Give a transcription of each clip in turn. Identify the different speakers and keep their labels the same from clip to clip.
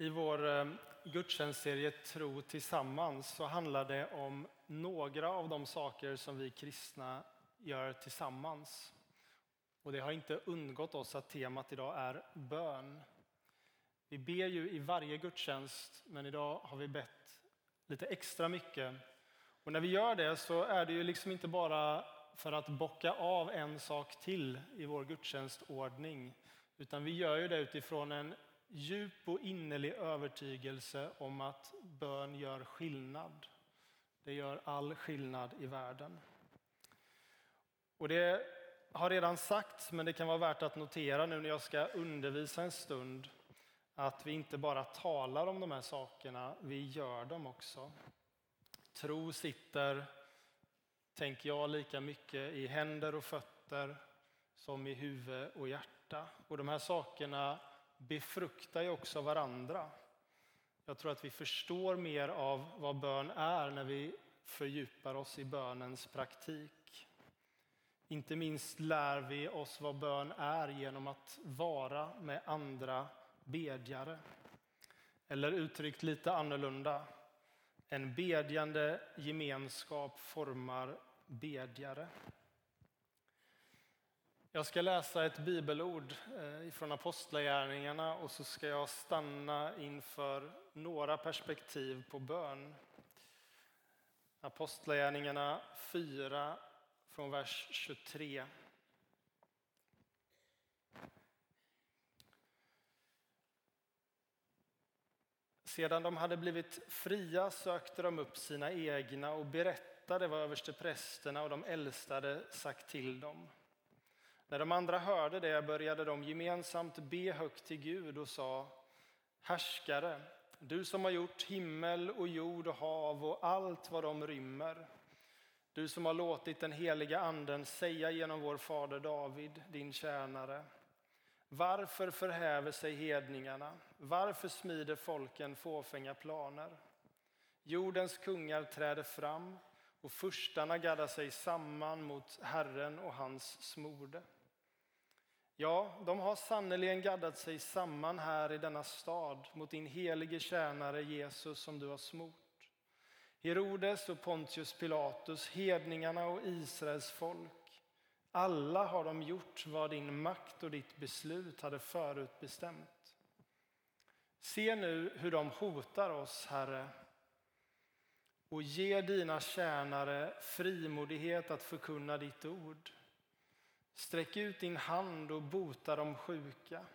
Speaker 1: I vår eh, gudstjänstserie Tro tillsammans så handlar det om några av de saker som vi kristna gör tillsammans. Och det har inte undgått oss att temat idag är bön. Vi ber ju i varje gudstjänst, men idag har vi bett lite extra mycket. Och när vi gör det så är det ju liksom inte bara för att bocka av en sak till i vår gudstjänstordning, utan vi gör ju det utifrån en djup och innerlig övertygelse om att bön gör skillnad. Det gör all skillnad i världen. Och det har redan sagts, men det kan vara värt att notera nu när jag ska undervisa en stund, att vi inte bara talar om de här sakerna, vi gör dem också. Tro sitter, tänker jag, lika mycket i händer och fötter som i huvud och hjärta. Och de här sakerna befruktar ju också varandra. Jag tror att vi förstår mer av vad bön är när vi fördjupar oss i bönens praktik. Inte minst lär vi oss vad bön är genom att vara med andra bedjare. Eller uttryckt lite annorlunda, en bedjande gemenskap formar bedjare. Jag ska läsa ett bibelord eh, från Apostlagärningarna och så ska jag stanna inför några perspektiv på bön. Apostlagärningarna 4 från vers 23. Sedan de hade blivit fria sökte de upp sina egna och berättade vad översteprästerna och de äldste hade sagt till dem. När de andra hörde det började de gemensamt be högt till Gud och sa Härskare, du som har gjort himmel och jord och hav och allt vad de rymmer. Du som har låtit den heliga anden säga genom vår fader David, din tjänare. Varför förhäver sig hedningarna? Varför smider folken fåfänga planer? Jordens kungar träder fram och furstarna gaddar sig samman mot Herren och hans smorde. Ja, de har sannerligen gaddat sig samman här i denna stad mot din helige tjänare Jesus som du har smort. Herodes och Pontius Pilatus, hedningarna och Israels folk. Alla har de gjort vad din makt och ditt beslut hade förutbestämt. Se nu hur de hotar oss, Herre, och ge dina tjänare frimodighet att förkunna ditt ord. Sträck ut din hand och bota de sjuka.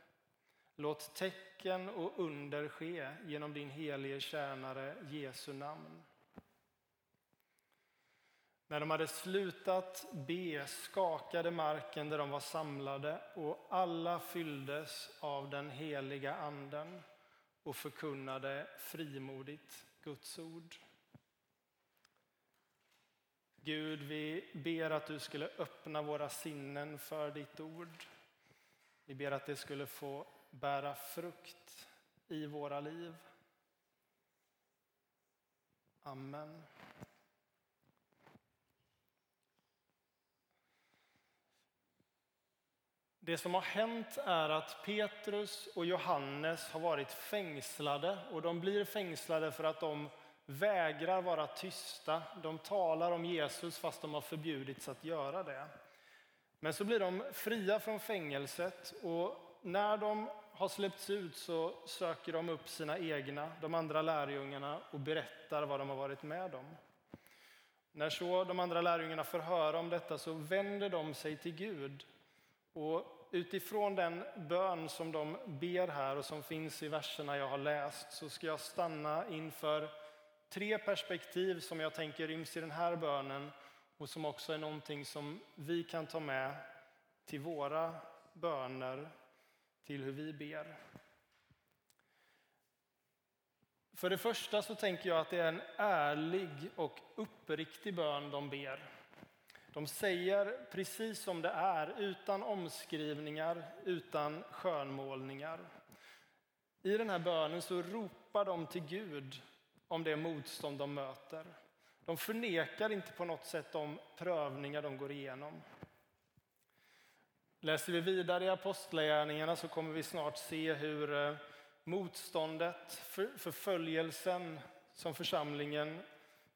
Speaker 1: Låt tecken och under ske genom din helige tjänare Jesu namn. När de hade slutat be skakade marken där de var samlade och alla fylldes av den heliga anden och förkunnade frimodigt Guds ord. Gud, vi ber att du skulle öppna våra sinnen för ditt ord. Vi ber att det skulle få bära frukt i våra liv. Amen. Det som har hänt är att Petrus och Johannes har varit fängslade och de blir fängslade för att de vägrar vara tysta. De talar om Jesus fast de har förbjudits att göra det. Men så blir de fria från fängelset och när de har släppts ut så söker de upp sina egna, de andra lärjungarna och berättar vad de har varit med om. När så de andra lärjungarna får höra om detta så vänder de sig till Gud. Och utifrån den bön som de ber här och som finns i verserna jag har läst så ska jag stanna inför tre perspektiv som jag tänker ryms i den här bönen och som också är någonting som vi kan ta med till våra böner, till hur vi ber. För det första så tänker jag att det är en ärlig och uppriktig bön de ber. De säger precis som det är, utan omskrivningar, utan skönmålningar. I den här bönen så ropar de till Gud om det motstånd de möter. De förnekar inte på något sätt de prövningar de går igenom. Läser vi vidare i Apostlagärningarna så kommer vi snart se hur eh, Motståndet, förföljelsen som församlingen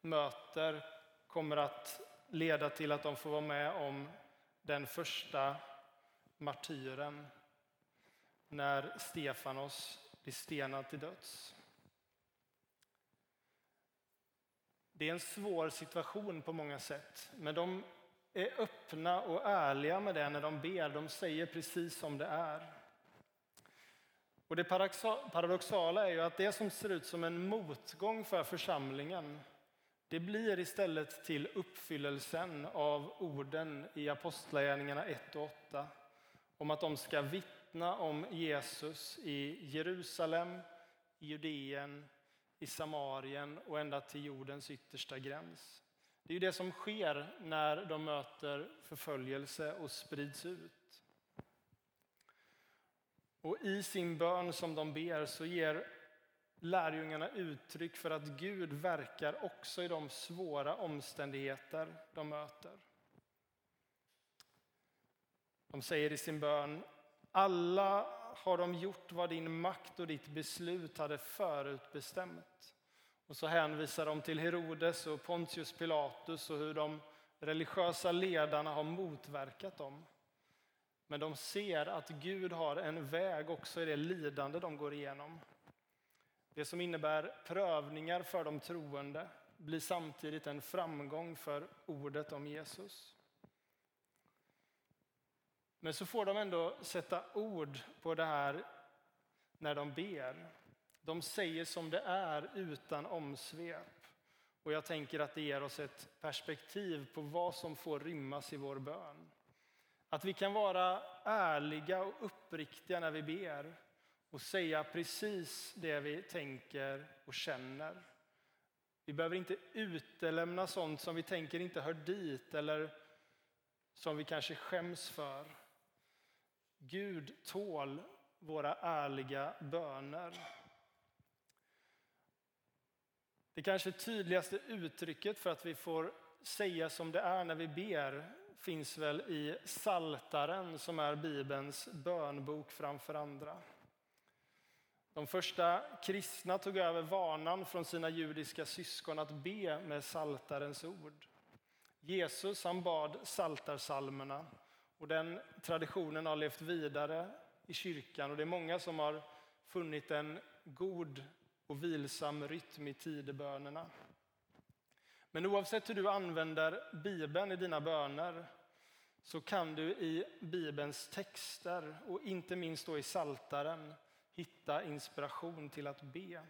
Speaker 1: möter kommer att leda till att de får vara med om den första martyren när Stefanos blir stenad till döds. Det är en svår situation på många sätt, men de är öppna och ärliga med det när de ber. De säger precis som det är. Och Det paradoxala är ju att det som ser ut som en motgång för församlingen, det blir istället till uppfyllelsen av orden i Apostlagärningarna 1 och 8 om att de ska vittna om Jesus i Jerusalem, i Judeen, i Samarien och ända till jordens yttersta gräns. Det är ju det som sker när de möter förföljelse och sprids ut. Och i sin bön som de ber så ger lärjungarna uttryck för att Gud verkar också i de svåra omständigheter de möter. De säger i sin bön, alla har de gjort vad din makt och ditt beslut hade förutbestämt. Och så hänvisar de till Herodes och Pontius Pilatus och hur de religiösa ledarna har motverkat dem. Men de ser att Gud har en väg också i det lidande de går igenom. Det som innebär prövningar för de troende blir samtidigt en framgång för ordet om Jesus. Men så får de ändå sätta ord på det här när de ber. De säger som det är utan omsvep. Och jag tänker att det ger oss ett perspektiv på vad som får rymmas i vår bön. Att vi kan vara ärliga och uppriktiga när vi ber och säga precis det vi tänker och känner. Vi behöver inte utelämna sånt som vi tänker inte hör dit eller som vi kanske skäms för. Gud tål våra ärliga böner. Det kanske tydligaste uttrycket för att vi får säga som det är när vi ber finns väl i Saltaren som är Bibelns bönbok framför andra. De första kristna tog över vanan från sina judiska syskon att be med Saltarens ord. Jesus han bad saltarsalmerna och den traditionen har levt vidare i kyrkan och det är många som har funnit en god och vilsam rytm i tidebönerna. Men oavsett hur du använder Bibeln i dina böner så kan du i Bibelns texter och inte minst då i Saltaren hitta inspiration till att be.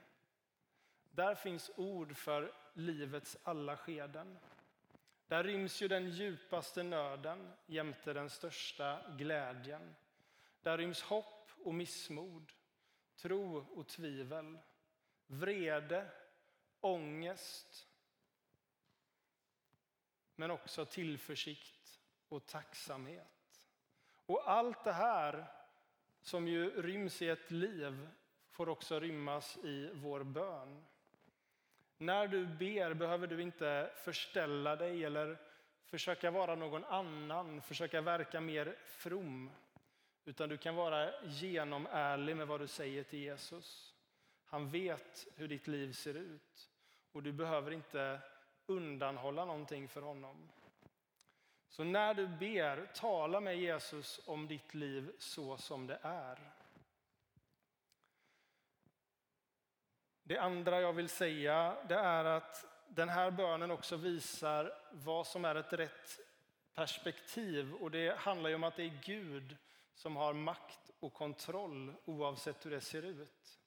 Speaker 1: Där finns ord för livets alla skeden. Där ryms ju den djupaste nöden jämte den största glädjen. Där ryms hopp och missmod, tro och tvivel, vrede, ångest men också tillförsikt och tacksamhet. Och allt det här som ju ryms i ett liv får också rymmas i vår bön. När du ber behöver du inte förställa dig eller försöka vara någon annan, försöka verka mer from. Utan du kan vara genomärlig med vad du säger till Jesus. Han vet hur ditt liv ser ut och du behöver inte undanhålla någonting för honom. Så när du ber, tala med Jesus om ditt liv så som det är. Det andra jag vill säga det är att den här bönen också visar vad som är ett rätt perspektiv. Och det handlar om att det är Gud som har makt och kontroll oavsett hur det ser ut.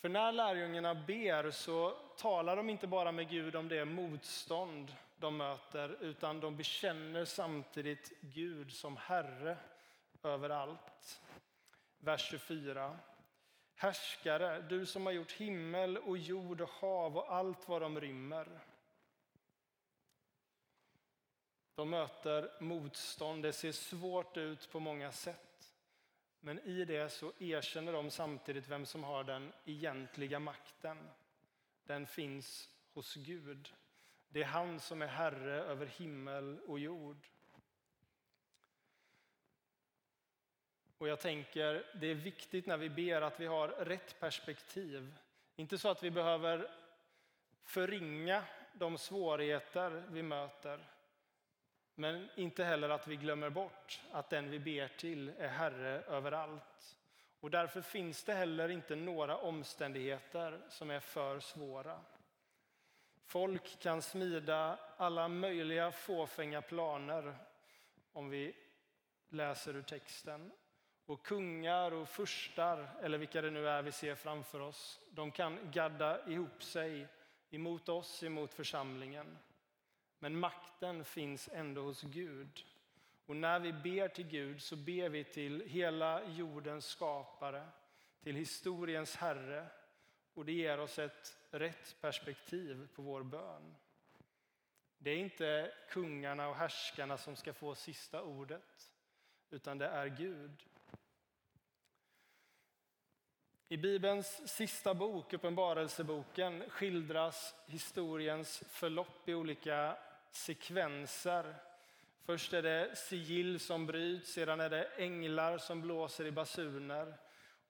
Speaker 1: För när lärjungarna ber så talar de inte bara med Gud om det motstånd de möter, utan de bekänner samtidigt Gud som Herre över allt. Vers 24. Härskare, du som har gjort himmel och jord och hav och allt vad de rymmer. De möter motstånd, det ser svårt ut på många sätt. Men i det så erkänner de samtidigt vem som har den egentliga makten. Den finns hos Gud. Det är han som är herre över himmel och jord. Och jag tänker, det är viktigt när vi ber att vi har rätt perspektiv. Inte så att vi behöver förringa de svårigheter vi möter. Men inte heller att vi glömmer bort att den vi ber till är Herre överallt. Och därför finns det heller inte några omständigheter som är för svåra. Folk kan smida alla möjliga fåfänga planer om vi läser ur texten. Och kungar och furstar, eller vilka det nu är vi ser framför oss, de kan gadda ihop sig emot oss, emot församlingen. Men makten finns ändå hos Gud. Och när vi ber till Gud så ber vi till hela jordens skapare, till historiens Herre. Och det ger oss ett rätt perspektiv på vår bön. Det är inte kungarna och härskarna som ska få sista ordet, utan det är Gud. I Bibelns sista bok, Uppenbarelseboken, skildras historiens förlopp i olika sekvenser. Först är det sigill som bryts, sedan är det änglar som blåser i basuner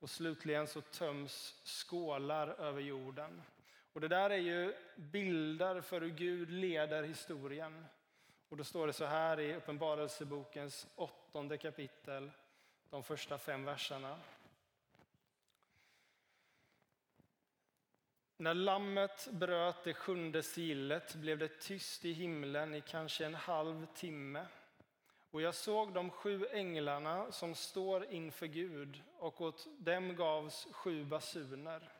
Speaker 1: och slutligen så töms skålar över jorden. Och det där är ju bilder för hur Gud leder historien. Och då står det så här i Uppenbarelsebokens åttonde kapitel, de första fem verserna. När lammet bröt det sjunde sillet blev det tyst i himlen i kanske en halv timme. Och jag såg de sju änglarna som står inför Gud och åt dem gavs sju basuner.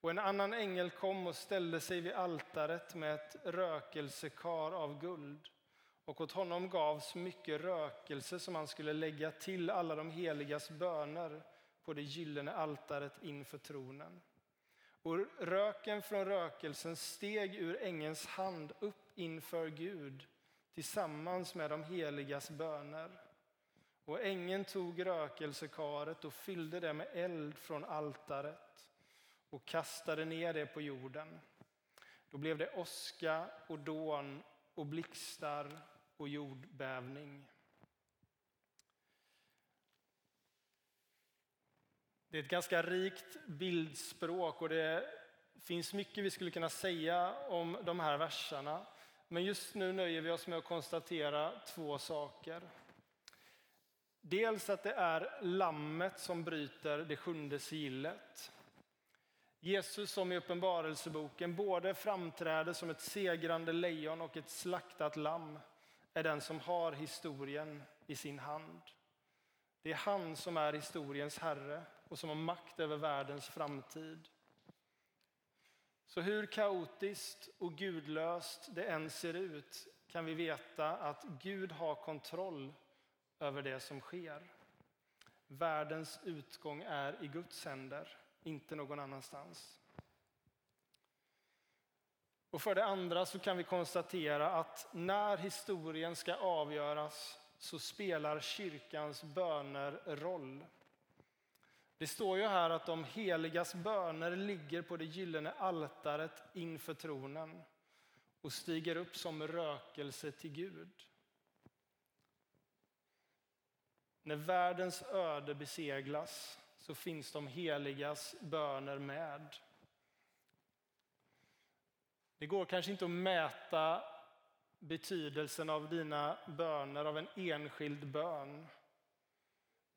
Speaker 1: Och en annan ängel kom och ställde sig vid altaret med ett rökelsekar av guld. Och åt honom gavs mycket rökelse som han skulle lägga till alla de heligas böner på det gyllene altaret inför tronen. Och röken från rökelsen steg ur ängens hand upp inför Gud tillsammans med de heligas böner. Och ängeln tog rökelsekaret och fyllde det med eld från altaret och kastade ner det på jorden. Då blev det åska och dån och blixtar och jordbävning. Det är ett ganska rikt bildspråk och det finns mycket vi skulle kunna säga om de här verserna. Men just nu nöjer vi oss med att konstatera två saker. Dels att det är lammet som bryter det sjunde sigillet. Jesus som i Uppenbarelseboken både framträder som ett segrande lejon och ett slaktat lamm är den som har historien i sin hand. Det är han som är historiens herre och som har makt över världens framtid. Så hur kaotiskt och gudlöst det än ser ut kan vi veta att Gud har kontroll över det som sker. Världens utgång är i Guds händer, inte någon annanstans. Och för det andra så kan vi konstatera att när historien ska avgöras så spelar kyrkans böner roll. Det står ju här att de heligas böner ligger på det gyllene altaret inför tronen och stiger upp som rökelse till Gud. När världens öde beseglas så finns de heligas böner med. Det går kanske inte att mäta betydelsen av dina böner, av en enskild bön.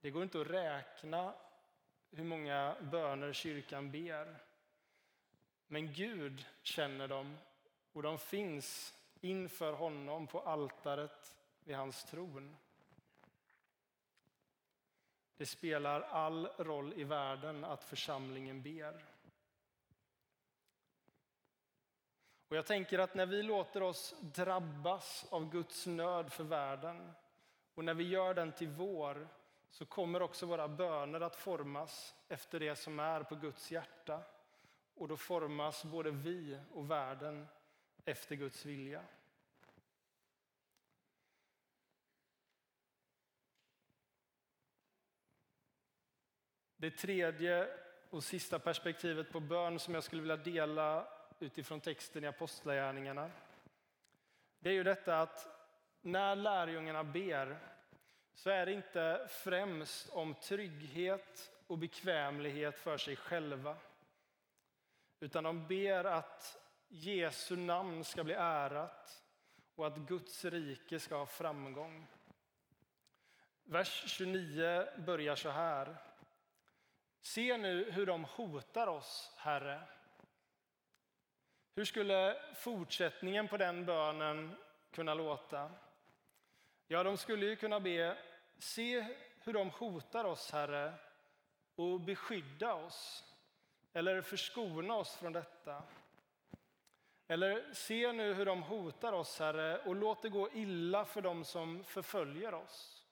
Speaker 1: Det går inte att räkna hur många böner kyrkan ber. Men Gud känner dem och de finns inför honom på altaret vid hans tron. Det spelar all roll i världen att församlingen ber. Och jag tänker att när vi låter oss drabbas av Guds nöd för världen och när vi gör den till vår så kommer också våra böner att formas efter det som är på Guds hjärta. Och då formas både vi och världen efter Guds vilja. Det tredje och sista perspektivet på bön som jag skulle vilja dela utifrån texten i Apostlagärningarna. Det är ju detta att när lärjungarna ber så är det inte främst om trygghet och bekvämlighet för sig själva. Utan de ber att Jesu namn ska bli ärat och att Guds rike ska ha framgång. Vers 29 börjar så här. Se nu hur de hotar oss, Herre. Hur skulle fortsättningen på den bönen kunna låta? Ja, de skulle ju kunna be, se hur de hotar oss, Herre, och beskydda oss, eller förskona oss från detta. Eller se nu hur de hotar oss, Herre, och låt det gå illa för dem som förföljer oss.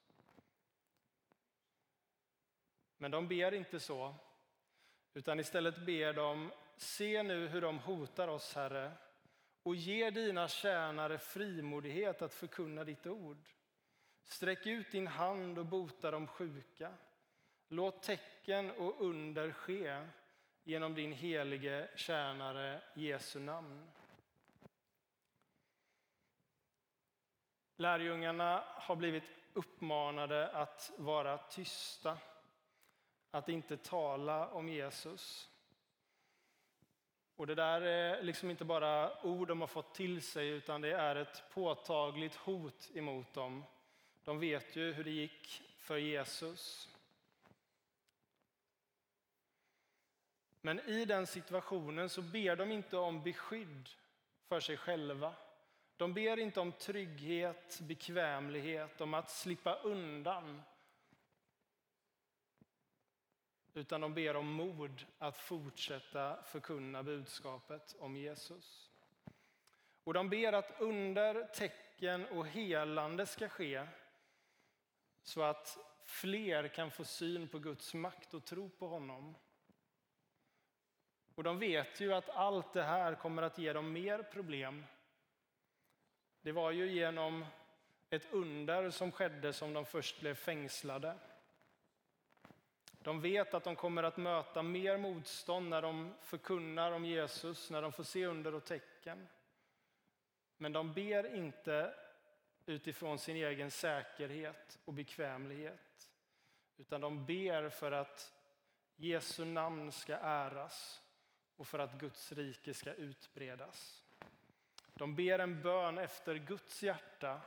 Speaker 1: Men de ber inte så, utan istället ber de, se nu hur de hotar oss, Herre, och ge dina tjänare frimodighet att förkunna ditt ord. Sträck ut din hand och bota de sjuka. Låt tecken och under ske genom din helige tjänare Jesu namn. Lärjungarna har blivit uppmanade att vara tysta, att inte tala om Jesus. Och det där är liksom inte bara ord de har fått till sig, utan det är ett påtagligt hot emot dem. De vet ju hur det gick för Jesus. Men i den situationen så ber de inte om beskydd för sig själva. De ber inte om trygghet, bekvämlighet, om att slippa undan. Utan de ber om mod att fortsätta förkunna budskapet om Jesus. Och de ber att under, tecken och helande ska ske så att fler kan få syn på Guds makt och tro på honom. Och de vet ju att allt det här kommer att ge dem mer problem. Det var ju genom ett under som skedde som de först blev fängslade. De vet att de kommer att möta mer motstånd när de förkunnar om Jesus, när de får se under och tecken. Men de ber inte utifrån sin egen säkerhet och bekvämlighet. Utan de ber för att Jesu namn ska äras och för att Guds rike ska utbredas. De ber en bön efter Guds hjärta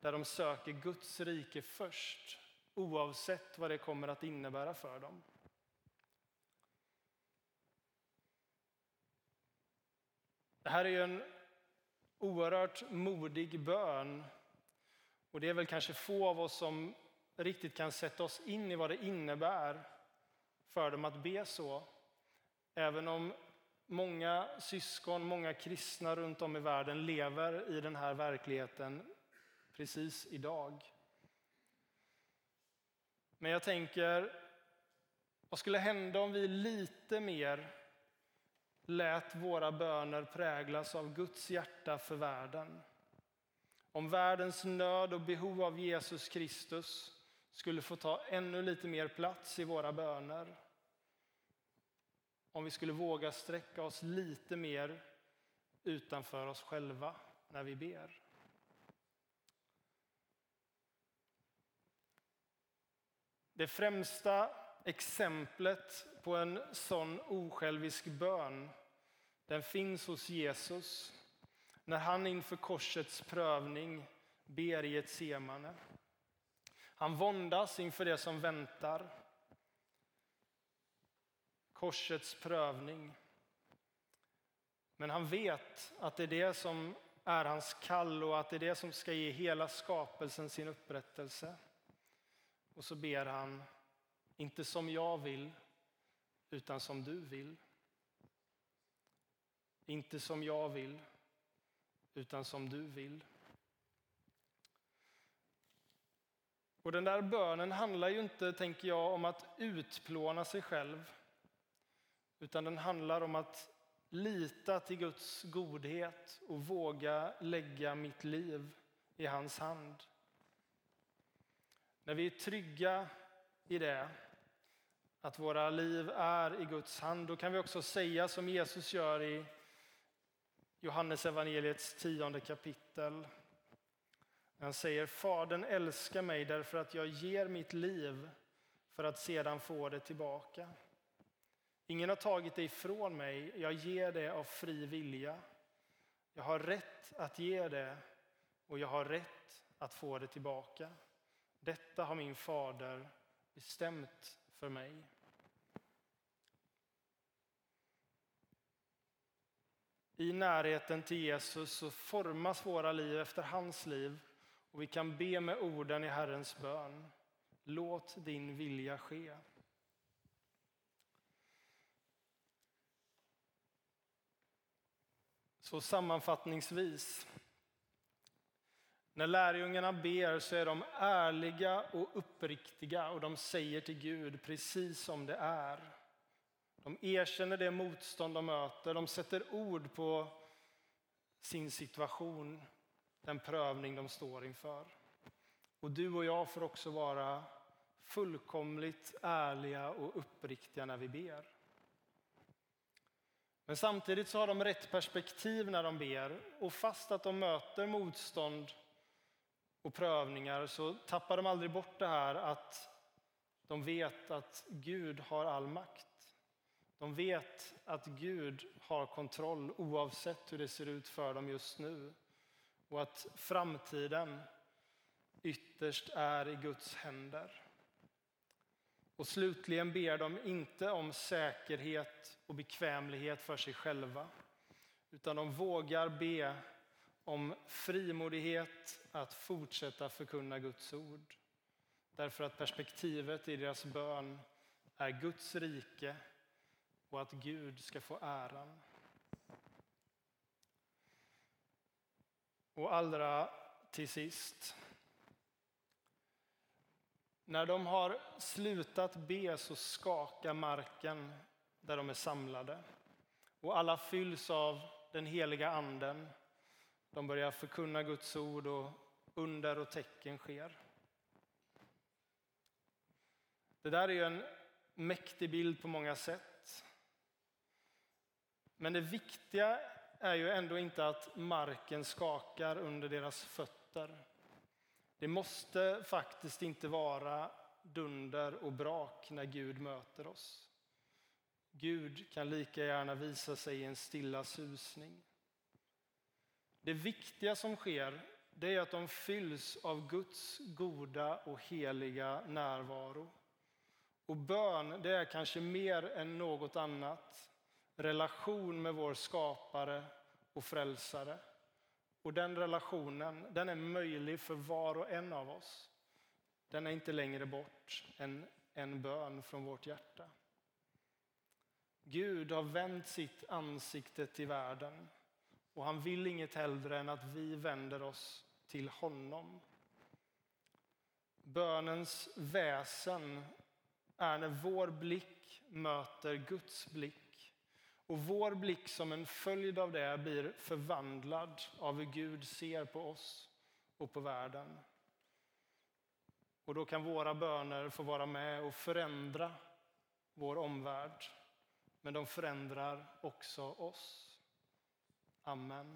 Speaker 1: där de söker Guds rike först oavsett vad det kommer att innebära för dem. Det här är ju en oerhört modig bön och det är väl kanske få av oss som riktigt kan sätta oss in i vad det innebär för dem att be så. Även om många syskon, många kristna runt om i världen lever i den här verkligheten precis idag. Men jag tänker, vad skulle hända om vi lite mer lät våra böner präglas av Guds hjärta för världen? Om världens nöd och behov av Jesus Kristus skulle få ta ännu lite mer plats i våra böner. Om vi skulle våga sträcka oss lite mer utanför oss själva när vi ber. Det främsta exemplet på en sån osjälvisk bön den finns hos Jesus när han inför korsets prövning ber i ett semane. Han våndas inför det som väntar. Korsets prövning. Men han vet att det är det som är hans kall och att det är det som ska ge hela skapelsen sin upprättelse. Och så ber han, inte som jag vill, utan som du vill. Inte som jag vill, utan som du vill. Och den där bönen handlar ju inte, tänker jag, om att utplåna sig själv. Utan den handlar om att lita till Guds godhet och våga lägga mitt liv i hans hand. När vi är trygga i det, att våra liv är i Guds hand, då kan vi också säga som Jesus gör i Johannes evangeliets tionde kapitel. Han säger Fadern älskar mig därför att jag ger mitt liv för att sedan få det tillbaka. Ingen har tagit det ifrån mig, jag ger det av fri vilja. Jag har rätt att ge det och jag har rätt att få det tillbaka. Detta har min fader bestämt för mig. I närheten till Jesus så formas våra liv efter hans liv och vi kan be med orden i Herrens bön. Låt din vilja ske. Så sammanfattningsvis. När lärjungarna ber så är de ärliga och uppriktiga och de säger till Gud precis som det är. De erkänner det motstånd de möter, de sätter ord på sin situation, den prövning de står inför. Och du och jag får också vara fullkomligt ärliga och uppriktiga när vi ber. Men samtidigt så har de rätt perspektiv när de ber och fast att de möter motstånd och prövningar så tappar de aldrig bort det här att de vet att Gud har all makt. De vet att Gud har kontroll oavsett hur det ser ut för dem just nu och att framtiden ytterst är i Guds händer. Och slutligen ber de inte om säkerhet och bekvämlighet för sig själva utan de vågar be om frimodighet att fortsätta förkunna Guds ord. Därför att perspektivet i deras bön är Guds rike och att Gud ska få äran. Och allra till sist. När de har slutat be så skakar marken där de är samlade och alla fylls av den heliga anden. De börjar förkunna Guds ord och under och tecken sker. Det där är ju en mäktig bild på många sätt. Men det viktiga är ju ändå inte att marken skakar under deras fötter. Det måste faktiskt inte vara dunder och brak när Gud möter oss. Gud kan lika gärna visa sig i en stilla susning. Det viktiga som sker det är att de fylls av Guds goda och heliga närvaro. Och bön det är kanske mer än något annat relation med vår skapare och frälsare. Och den relationen den är möjlig för var och en av oss. Den är inte längre bort än en bön från vårt hjärta. Gud har vänt sitt ansikte till världen och han vill inget hellre än att vi vänder oss till honom. Bönens väsen är när vår blick möter Guds blick och vår blick som en följd av det blir förvandlad av hur Gud ser på oss och på världen. Och då kan våra böner få vara med och förändra vår omvärld. Men de förändrar också oss. Amen.